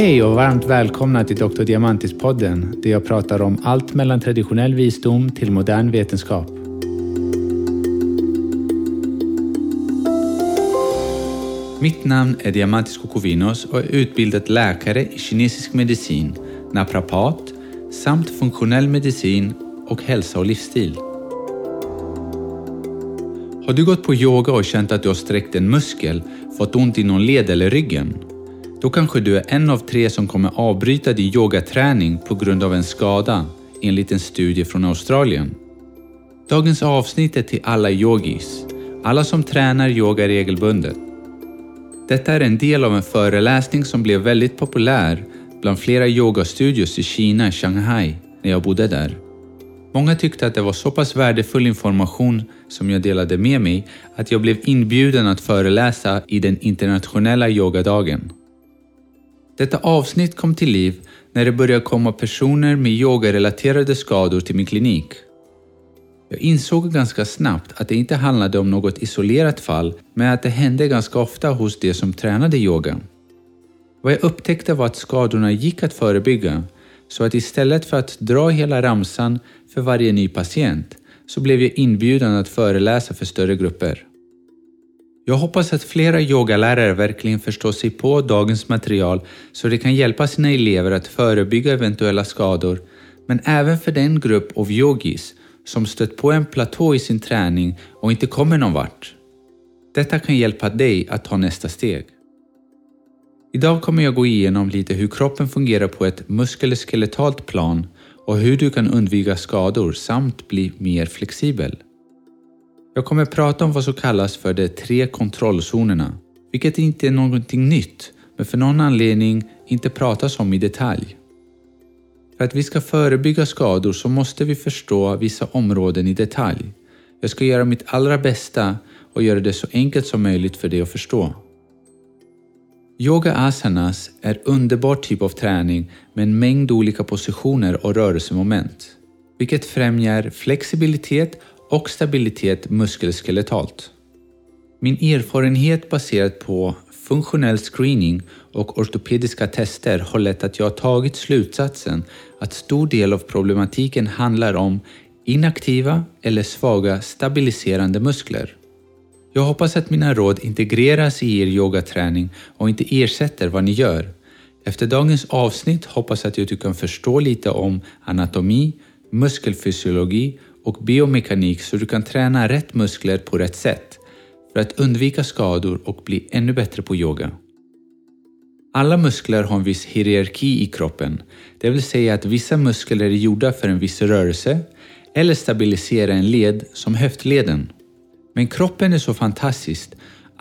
Hej och varmt välkomna till Dr. Diamantis-podden där jag pratar om allt mellan traditionell visdom till modern vetenskap. Mitt namn är Diamantis Kokovinos och är utbildad läkare i kinesisk medicin, naprapat samt funktionell medicin och hälsa och livsstil. Har du gått på yoga och känt att du har sträckt en muskel, fått ont i någon led eller ryggen? Då kanske du är en av tre som kommer avbryta din yogaträning på grund av en skada, enligt en studie från Australien. Dagens avsnitt är till alla yogis, alla som tränar yoga regelbundet. Detta är en del av en föreläsning som blev väldigt populär bland flera yogastudios i Kina, Shanghai, när jag bodde där. Många tyckte att det var så pass värdefull information som jag delade med mig att jag blev inbjuden att föreläsa i den internationella yogadagen. Detta avsnitt kom till liv när det började komma personer med yogarelaterade skador till min klinik. Jag insåg ganska snabbt att det inte handlade om något isolerat fall, men att det hände ganska ofta hos de som tränade yoga. Vad jag upptäckte var att skadorna gick att förebygga, så att istället för att dra hela ramsan för varje ny patient så blev jag inbjuden att föreläsa för större grupper. Jag hoppas att flera yogalärare verkligen förstår sig på dagens material så de kan hjälpa sina elever att förebygga eventuella skador, men även för den grupp av yogis som stött på en platå i sin träning och inte kommer någon vart. Detta kan hjälpa dig att ta nästa steg. Idag kommer jag gå igenom lite hur kroppen fungerar på ett muskuloskeletalt plan och hur du kan undvika skador samt bli mer flexibel. Jag kommer prata om vad som kallas för de tre kontrollzonerna, vilket inte är någonting nytt, men för någon anledning inte pratas om i detalj. För att vi ska förebygga skador så måste vi förstå vissa områden i detalj. Jag ska göra mitt allra bästa och göra det så enkelt som möjligt för dig att förstå. Yoga asanas är underbar typ av träning med en mängd olika positioner och rörelsemoment, vilket främjar flexibilitet och stabilitet muskelskeletalt. Min erfarenhet baserad på funktionell screening och ortopediska tester har lett att jag har tagit slutsatsen att stor del av problematiken handlar om inaktiva eller svaga stabiliserande muskler. Jag hoppas att mina råd integreras i er yogaträning och inte ersätter vad ni gör. Efter dagens avsnitt hoppas jag att du kan förstå lite om anatomi, muskelfysiologi och biomekanik så du kan träna rätt muskler på rätt sätt för att undvika skador och bli ännu bättre på yoga. Alla muskler har en viss hierarki i kroppen, det vill säga att vissa muskler är gjorda för en viss rörelse eller stabilisera en led som höftleden. Men kroppen är så fantastisk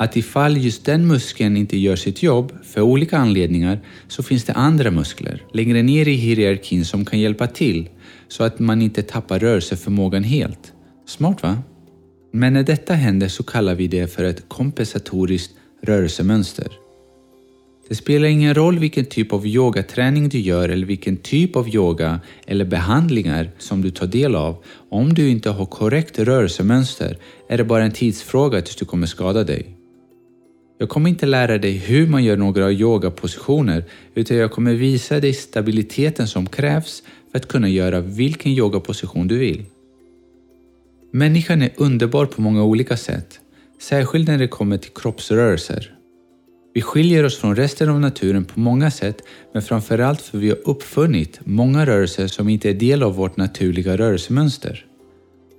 att ifall just den muskeln inte gör sitt jobb för olika anledningar så finns det andra muskler längre ner i hierarkin som kan hjälpa till så att man inte tappar rörelseförmågan helt. Smart va? Men när detta händer så kallar vi det för ett kompensatoriskt rörelsemönster. Det spelar ingen roll vilken typ av yogaträning du gör eller vilken typ av yoga eller behandlingar som du tar del av. Om du inte har korrekt rörelsemönster är det bara en tidsfråga tills du kommer skada dig. Jag kommer inte lära dig hur man gör några yogapositioner utan jag kommer visa dig stabiliteten som krävs för att kunna göra vilken yogaposition du vill. Människan är underbar på många olika sätt, särskilt när det kommer till kroppsrörelser. Vi skiljer oss från resten av naturen på många sätt, men framförallt för vi har uppfunnit många rörelser som inte är del av vårt naturliga rörelsemönster.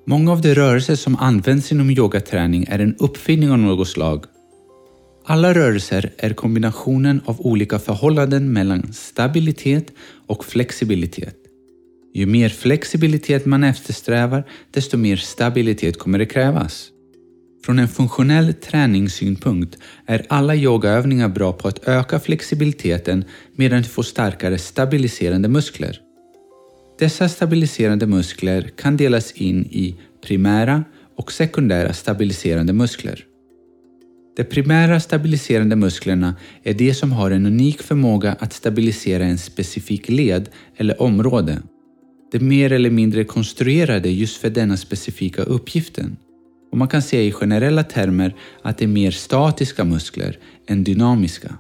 Många av de rörelser som används inom yogaträning är en uppfinning av något slag. Alla rörelser är kombinationen av olika förhållanden mellan stabilitet och flexibilitet. Ju mer flexibilitet man eftersträvar, desto mer stabilitet kommer det krävas. Från en funktionell träningssynpunkt är alla yogaövningar bra på att öka flexibiliteten medan du får starkare stabiliserande muskler. Dessa stabiliserande muskler kan delas in i primära och sekundära stabiliserande muskler. De primära stabiliserande musklerna är de som har en unik förmåga att stabilisera en specifik led eller område. De är mer eller mindre konstruerade just för denna specifika uppgiften. Och man kan säga i generella termer att det är mer statiska muskler än dynamiska.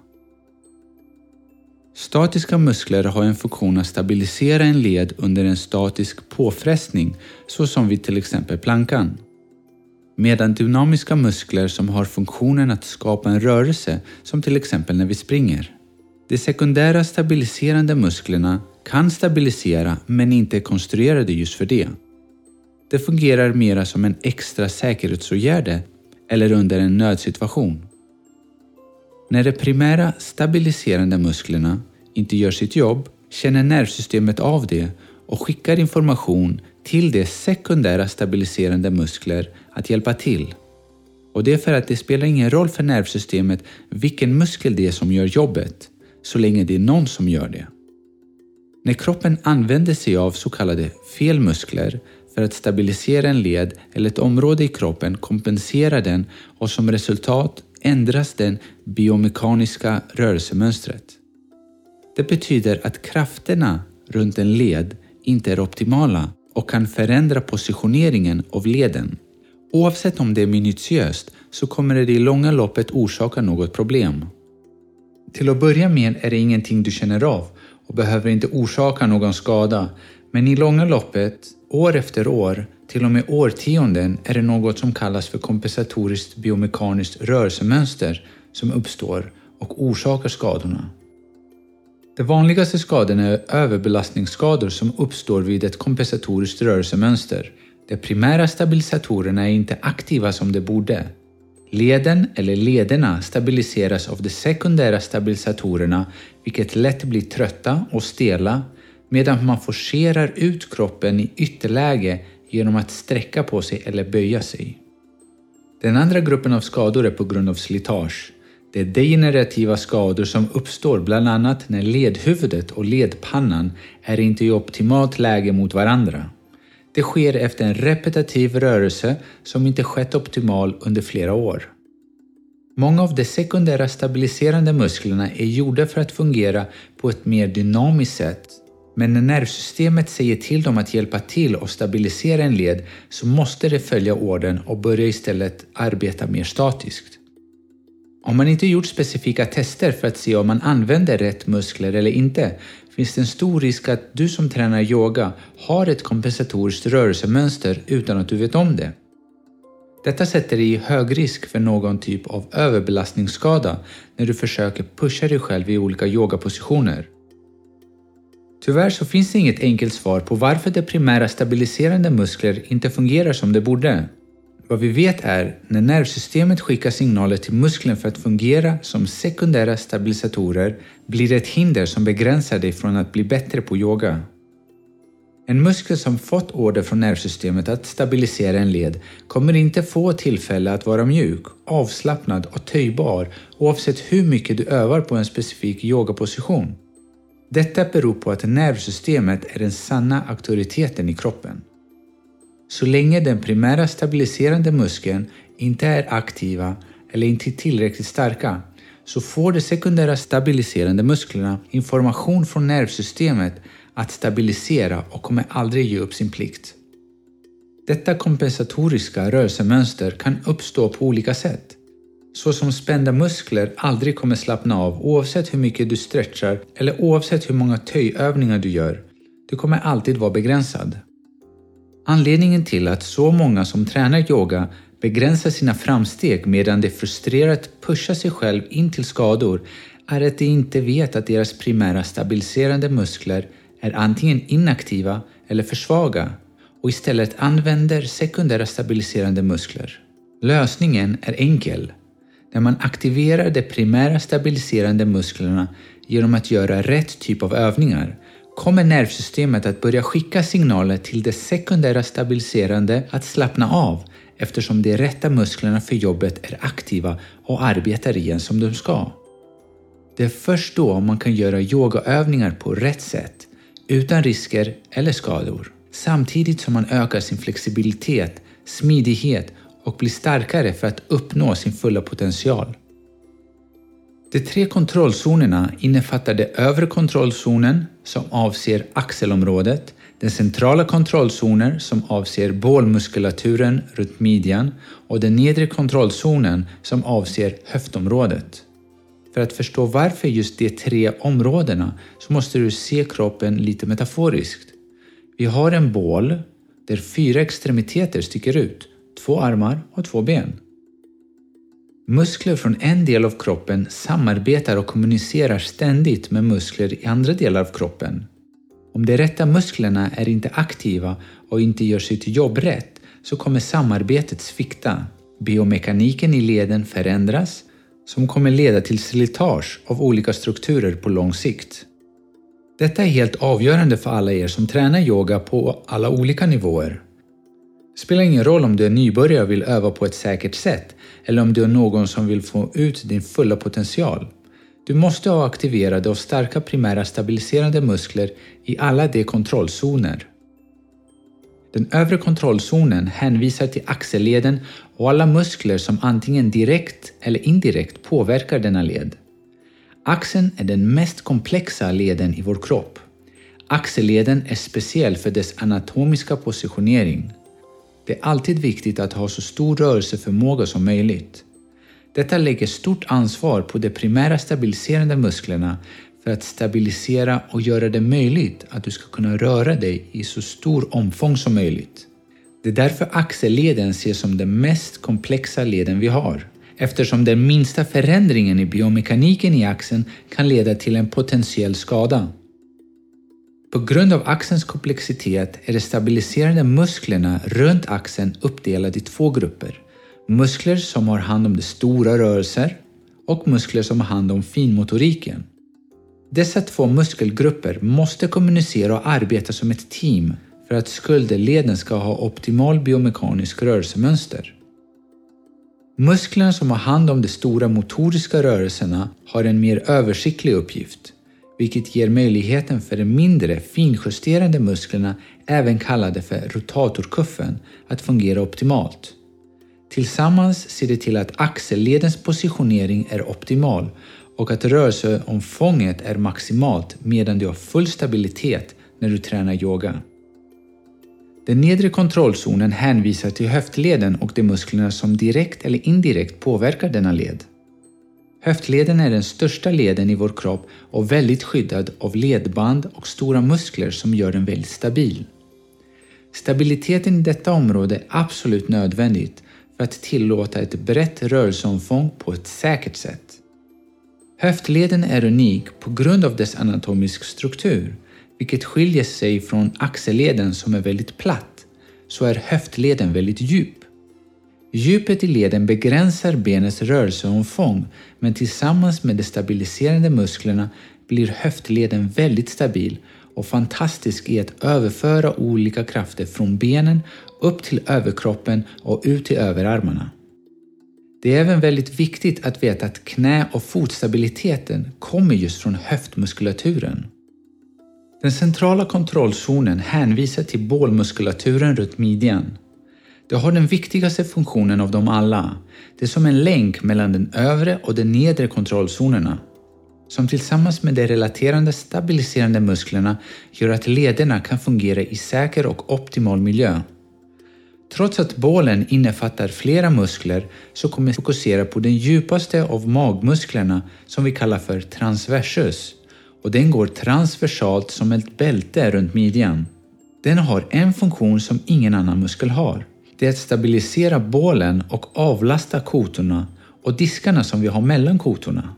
Statiska muskler har en funktion att stabilisera en led under en statisk påfrestning, så som vid till exempel plankan. Medan dynamiska muskler som har funktionen att skapa en rörelse, som till exempel när vi springer. De sekundära stabiliserande musklerna kan stabilisera men inte är konstruerade just för det. Det fungerar mera som en extra säkerhetsåtgärd eller under en nödsituation. När de primära stabiliserande musklerna inte gör sitt jobb känner nervsystemet av det och skickar information till de sekundära stabiliserande muskler att hjälpa till. Och det är för att det spelar ingen roll för nervsystemet vilken muskel det är som gör jobbet, så länge det är någon som gör det. När kroppen använder sig av så kallade fel muskler för att stabilisera en led eller ett område i kroppen kompenserar den och som resultat ändras det biomekaniska rörelsemönstret. Det betyder att krafterna runt en led inte är optimala och kan förändra positioneringen av leden. Oavsett om det är minutiöst så kommer det i långa loppet orsaka något problem. Till att börja med är det ingenting du känner av och behöver inte orsaka någon skada, men i långa loppet, år efter år, till och med årtionden är det något som kallas för kompensatoriskt biomekaniskt rörelsemönster som uppstår och orsakar skadorna. De vanligaste skadorna är överbelastningsskador som uppstår vid ett kompensatoriskt rörelsemönster. De primära stabilisatorerna är inte aktiva som de borde. Leden eller lederna stabiliseras av de sekundära stabilisatorerna vilket lätt blir trötta och stela medan man forcerar ut kroppen i ytterläge genom att sträcka på sig eller böja sig. Den andra gruppen av skador är på grund av slitage. Det är degenerativa skador som uppstår bland annat när ledhuvudet och ledpannan är inte i optimalt läge mot varandra. Det sker efter en repetitiv rörelse som inte skett optimal under flera år. Många av de sekundära stabiliserande musklerna är gjorda för att fungera på ett mer dynamiskt sätt men när nervsystemet säger till dem att hjälpa till och stabilisera en led så måste det följa orden och börja istället arbeta mer statiskt. Om man inte gjort specifika tester för att se om man använder rätt muskler eller inte finns det en stor risk att du som tränar yoga har ett kompensatoriskt rörelsemönster utan att du vet om det. Detta sätter dig i hög risk för någon typ av överbelastningsskada när du försöker pusha dig själv i olika yogapositioner. Tyvärr så finns det inget enkelt svar på varför de primära stabiliserande muskler inte fungerar som de borde. Vad vi vet är när nervsystemet skickar signaler till muskeln för att fungera som sekundära stabilisatorer blir det ett hinder som begränsar dig från att bli bättre på yoga. En muskel som fått order från nervsystemet att stabilisera en led kommer inte få tillfälle att vara mjuk, avslappnad och töjbar oavsett hur mycket du övar på en specifik yogaposition. Detta beror på att nervsystemet är den sanna auktoriteten i kroppen. Så länge den primära stabiliserande muskeln inte är aktiva eller inte tillräckligt starka så får de sekundära stabiliserande musklerna information från nervsystemet att stabilisera och kommer aldrig ge upp sin plikt. Detta kompensatoriska rörelsemönster kan uppstå på olika sätt. Så som spända muskler aldrig kommer slappna av oavsett hur mycket du stretchar eller oavsett hur många töjövningar du gör. Du kommer alltid vara begränsad. Anledningen till att så många som tränar yoga begränsar sina framsteg medan de frustrerat pushar sig själv in till skador är att de inte vet att deras primära stabiliserande muskler är antingen inaktiva eller för svaga och istället använder sekundära stabiliserande muskler. Lösningen är enkel. När man aktiverar de primära stabiliserande musklerna genom att göra rätt typ av övningar kommer nervsystemet att börja skicka signaler till det sekundära stabiliserande att slappna av eftersom de rätta musklerna för jobbet är aktiva och arbetar igen som de ska. Det är först då man kan göra yogaövningar på rätt sätt, utan risker eller skador, samtidigt som man ökar sin flexibilitet, smidighet och blir starkare för att uppnå sin fulla potential. De tre kontrollzonerna innefattar den övre kontrollzonen som avser axelområdet, den centrala kontrollzonen som avser bålmuskulaturen runt midjan och den nedre kontrollzonen som avser höftområdet. För att förstå varför just de tre områdena så måste du se kroppen lite metaforiskt. Vi har en bål där fyra extremiteter sticker ut, två armar och två ben. Muskler från en del av kroppen samarbetar och kommunicerar ständigt med muskler i andra delar av kroppen. Om de rätta musklerna är inte aktiva och inte gör sitt jobb rätt så kommer samarbetet svikta. Biomekaniken i leden förändras som kommer leda till slitage av olika strukturer på lång sikt. Detta är helt avgörande för alla er som tränar yoga på alla olika nivåer. Det spelar ingen roll om du är nybörjare och vill öva på ett säkert sätt eller om du är någon som vill få ut din fulla potential. Du måste ha aktiverade och starka primära stabiliserande muskler i alla de kontrollzoner. Den övre kontrollzonen hänvisar till axelleden och alla muskler som antingen direkt eller indirekt påverkar denna led. Axeln är den mest komplexa leden i vår kropp. Axelleden är speciell för dess anatomiska positionering. Det är alltid viktigt att ha så stor rörelseförmåga som möjligt. Detta lägger stort ansvar på de primära stabiliserande musklerna för att stabilisera och göra det möjligt att du ska kunna röra dig i så stor omfång som möjligt. Det är därför axelleden ses som den mest komplexa leden vi har, eftersom den minsta förändringen i biomekaniken i axeln kan leda till en potentiell skada. På grund av axelns komplexitet är de stabiliserande musklerna runt axeln uppdelade i två grupper. Muskler som har hand om de stora rörelser och muskler som har hand om finmotoriken. Dessa två muskelgrupper måste kommunicera och arbeta som ett team för att skulderleden ska ha optimal biomekanisk rörelsemönster. Musklerna som har hand om de stora motoriska rörelserna har en mer översiktlig uppgift, vilket ger möjligheten för de mindre finjusterande musklerna, även kallade för rotatorkuffen, att fungera optimalt. Tillsammans ser det till att axelledens positionering är optimal och att rörelseomfånget är maximalt medan du har full stabilitet när du tränar yoga. Den nedre kontrollzonen hänvisar till höftleden och de musklerna som direkt eller indirekt påverkar denna led. Höftleden är den största leden i vår kropp och väldigt skyddad av ledband och stora muskler som gör den väldigt stabil. Stabiliteten i detta område är absolut nödvändigt för att tillåta ett brett rörelseomfång på ett säkert sätt. Höftleden är unik på grund av dess anatomisk struktur, vilket skiljer sig från axelleden som är väldigt platt, så är höftleden väldigt djup. Djupet i leden begränsar benets rörelseomfång men tillsammans med de stabiliserande musklerna blir höftleden väldigt stabil och fantastisk i att överföra olika krafter från benen upp till överkroppen och ut till överarmarna. Det är även väldigt viktigt att veta att knä och fotstabiliteten kommer just från höftmuskulaturen. Den centrala kontrollzonen hänvisar till bålmuskulaturen runt midjan. Det har den viktigaste funktionen av dem alla. Det är som en länk mellan den övre och den nedre kontrollzonerna som tillsammans med de relaterande stabiliserande musklerna gör att lederna kan fungera i säker och optimal miljö. Trots att bålen innefattar flera muskler så kommer vi fokusera på den djupaste av magmusklerna som vi kallar för transversus och den går transversalt som ett bälte runt midjan. Den har en funktion som ingen annan muskel har. Det är att stabilisera bålen och avlasta kotorna och diskarna som vi har mellan kotorna.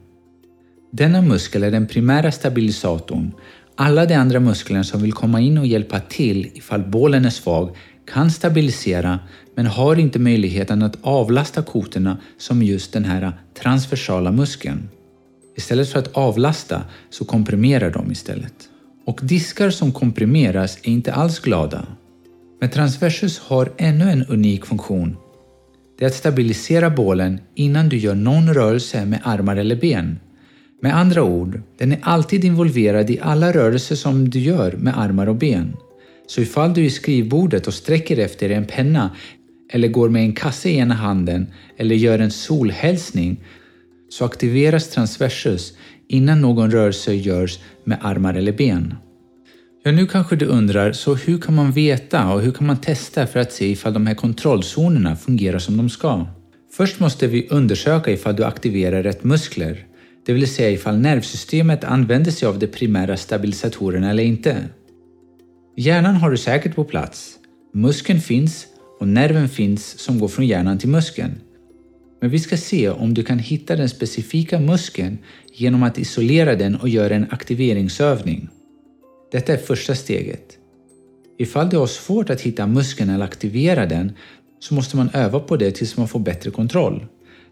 Denna muskel är den primära stabilisatorn. Alla de andra musklerna som vill komma in och hjälpa till ifall bålen är svag kan stabilisera men har inte möjligheten att avlasta kotorna som just den här transversala muskeln. Istället för att avlasta så komprimerar de istället. Och diskar som komprimeras är inte alls glada. Men transversus har ännu en unik funktion. Det är att stabilisera bålen innan du gör någon rörelse med armar eller ben. Med andra ord, den är alltid involverad i alla rörelser som du gör med armar och ben. Så ifall du är i skrivbordet och sträcker efter en penna eller går med en kasse i ena handen eller gör en solhälsning så aktiveras transversus innan någon rörelse görs med armar eller ben. Ja, nu kanske du undrar, så hur kan man veta och hur kan man testa för att se ifall de här kontrollzonerna fungerar som de ska? Först måste vi undersöka ifall du aktiverar rätt muskler. det vill säga ifall nervsystemet använder sig av de primära stabilisatorerna eller inte. Hjärnan har du säkert på plats. Muskeln finns och nerven finns som går från hjärnan till muskeln. Men vi ska se om du kan hitta den specifika muskeln genom att isolera den och göra en aktiveringsövning. Detta är första steget. Ifall du har svårt att hitta muskeln eller aktivera den så måste man öva på det tills man får bättre kontroll.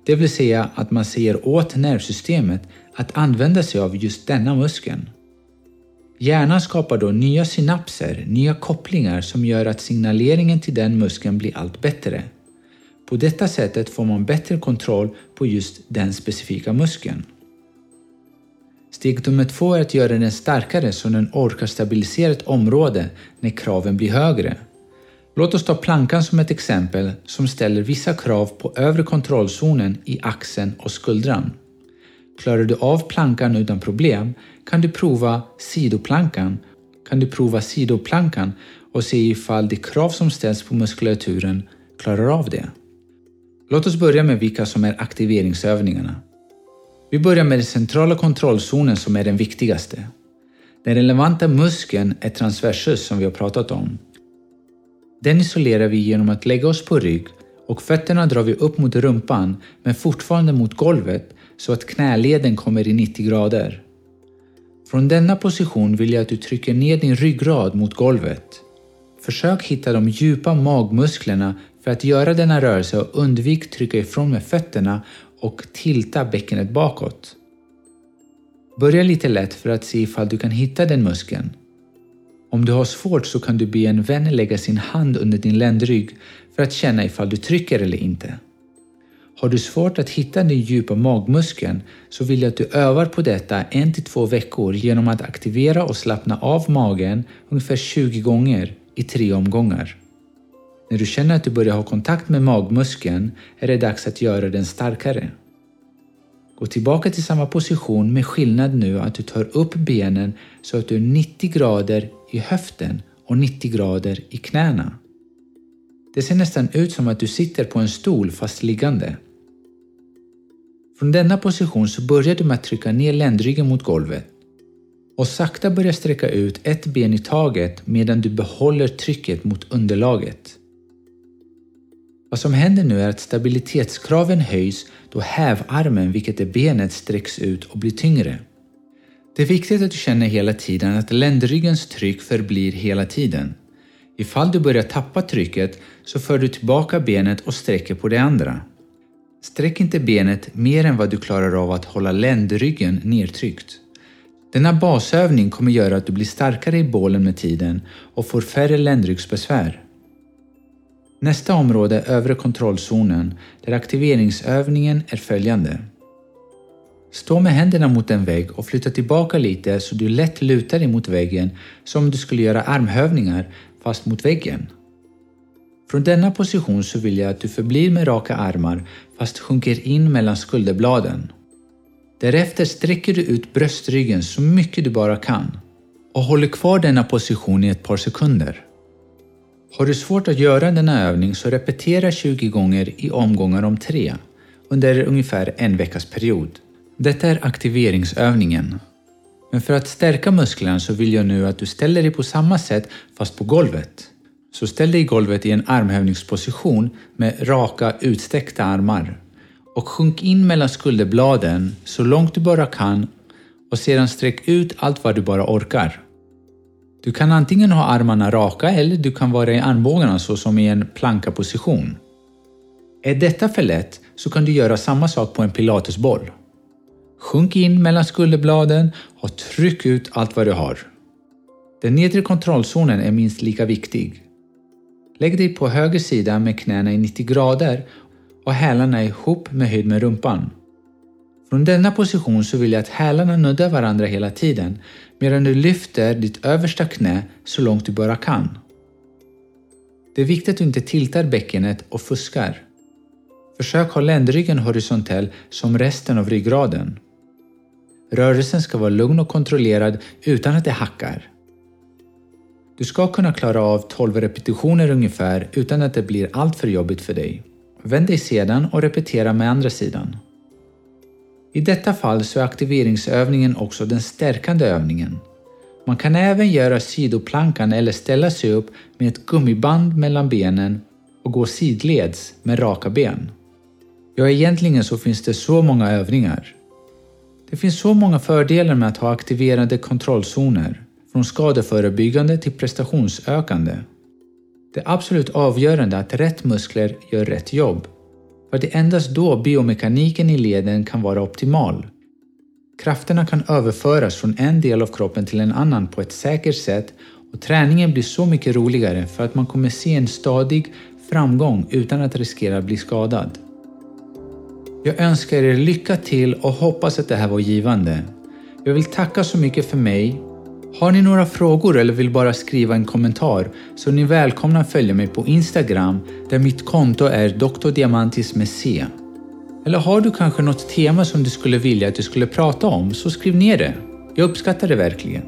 Det vill säga att man säger åt nervsystemet att använda sig av just denna muskeln. Hjärnan skapar då nya synapser, nya kopplingar som gör att signaleringen till den muskeln blir allt bättre. På detta sättet får man bättre kontroll på just den specifika muskeln. Steg nummer två är att göra den starkare så den orkar stabilisera ett område när kraven blir högre. Låt oss ta plankan som ett exempel som ställer vissa krav på övre kontrollzonen i axeln och skuldran. Klarar du av plankan utan problem kan du prova sidoplankan, kan du prova sidoplankan och se ifall de krav som ställs på muskulaturen klarar av det. Låt oss börja med vilka som är aktiveringsövningarna. Vi börjar med den centrala kontrollzonen som är den viktigaste. Den relevanta muskeln är transversus som vi har pratat om. Den isolerar vi genom att lägga oss på rygg och fötterna drar vi upp mot rumpan men fortfarande mot golvet så att knäleden kommer i 90 grader. Från denna position vill jag att du trycker ner din ryggrad mot golvet. Försök hitta de djupa magmusklerna för att göra denna rörelse och undvik trycka ifrån med fötterna och tilta bäckenet bakåt. Börja lite lätt för att se ifall du kan hitta den muskeln. Om du har svårt så kan du be en vän lägga sin hand under din ländrygg för att känna ifall du trycker eller inte. Har du svårt att hitta den djupa magmuskeln så vill jag att du övar på detta en till två veckor genom att aktivera och slappna av magen ungefär 20 gånger i tre omgångar. När du känner att du börjar ha kontakt med magmuskeln är det dags att göra den starkare. Gå tillbaka till samma position med skillnad nu att du tar upp benen så att du är 90 grader i höften och 90 grader i knäna. Det ser nästan ut som att du sitter på en stol fast liggande. Från denna position så börjar du med att trycka ner ländryggen mot golvet och sakta börja sträcka ut ett ben i taget medan du behåller trycket mot underlaget. Vad som händer nu är att stabilitetskraven höjs då hävarmen, vilket är benet, sträcks ut och blir tyngre. Det är viktigt att du känner hela tiden att ländryggens tryck förblir hela tiden. Ifall du börjar tappa trycket så för du tillbaka benet och sträcker på det andra. Sträck inte benet mer än vad du klarar av att hålla ländryggen nedtryckt. Denna basövning kommer göra att du blir starkare i bålen med tiden och får färre ländryggsbesvär. Nästa område är övre kontrollzonen där aktiveringsövningen är följande. Stå med händerna mot en vägg och flytta tillbaka lite så du lätt lutar dig mot väggen som om du skulle göra armhävningar fast mot väggen. Från denna position så vill jag att du förblir med raka armar fast sjunker in mellan skulderbladen. Därefter sträcker du ut bröstryggen så mycket du bara kan och håller kvar denna position i ett par sekunder. Har du svårt att göra denna övning så repetera 20 gånger i omgångar om tre under ungefär en veckas period. Detta är aktiveringsövningen. Men för att stärka musklerna så vill jag nu att du ställer dig på samma sätt fast på golvet. Så ställ dig i golvet i en armhävningsposition med raka utsträckta armar. Och sjunk in mellan skulderbladen så långt du bara kan och sedan sträck ut allt vad du bara orkar. Du kan antingen ha armarna raka eller du kan vara i armbågarna så som i en plankaposition. Är detta för lätt så kan du göra samma sak på en pilatesboll. Sjunk in mellan skulderbladen och tryck ut allt vad du har. Den nedre kontrollzonen är minst lika viktig. Lägg dig på höger sida med knäna i 90 grader och hälarna ihop med höjd med rumpan. Från denna position så vill jag att hälarna nuddar varandra hela tiden medan du lyfter ditt översta knä så långt du bara kan. Det är viktigt att du inte tiltar bäckenet och fuskar. Försök ha ländryggen horisontell som resten av ryggraden. Rörelsen ska vara lugn och kontrollerad utan att det hackar. Du ska kunna klara av 12 repetitioner ungefär utan att det blir alltför jobbigt för dig. Vänd dig sedan och repetera med andra sidan. I detta fall så är aktiveringsövningen också den stärkande övningen. Man kan även göra sidoplankan eller ställa sig upp med ett gummiband mellan benen och gå sidleds med raka ben. Ja, egentligen så finns det så många övningar. Det finns så många fördelar med att ha aktiverade kontrollzoner, från skadeförebyggande till prestationsökande. Det är absolut avgörande att rätt muskler gör rätt jobb, för det är endast då biomekaniken i leden kan vara optimal. Krafterna kan överföras från en del av kroppen till en annan på ett säkert sätt och träningen blir så mycket roligare för att man kommer se en stadig framgång utan att riskera att bli skadad. Jag önskar er lycka till och hoppas att det här var givande. Jag vill tacka så mycket för mig. Har ni några frågor eller vill bara skriva en kommentar så är ni välkomna att följa mig på Instagram där mitt konto är drdiamantis med C. Eller har du kanske något tema som du skulle vilja att jag skulle prata om så skriv ner det. Jag uppskattar det verkligen.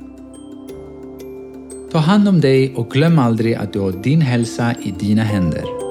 Ta hand om dig och glöm aldrig att du har din hälsa i dina händer.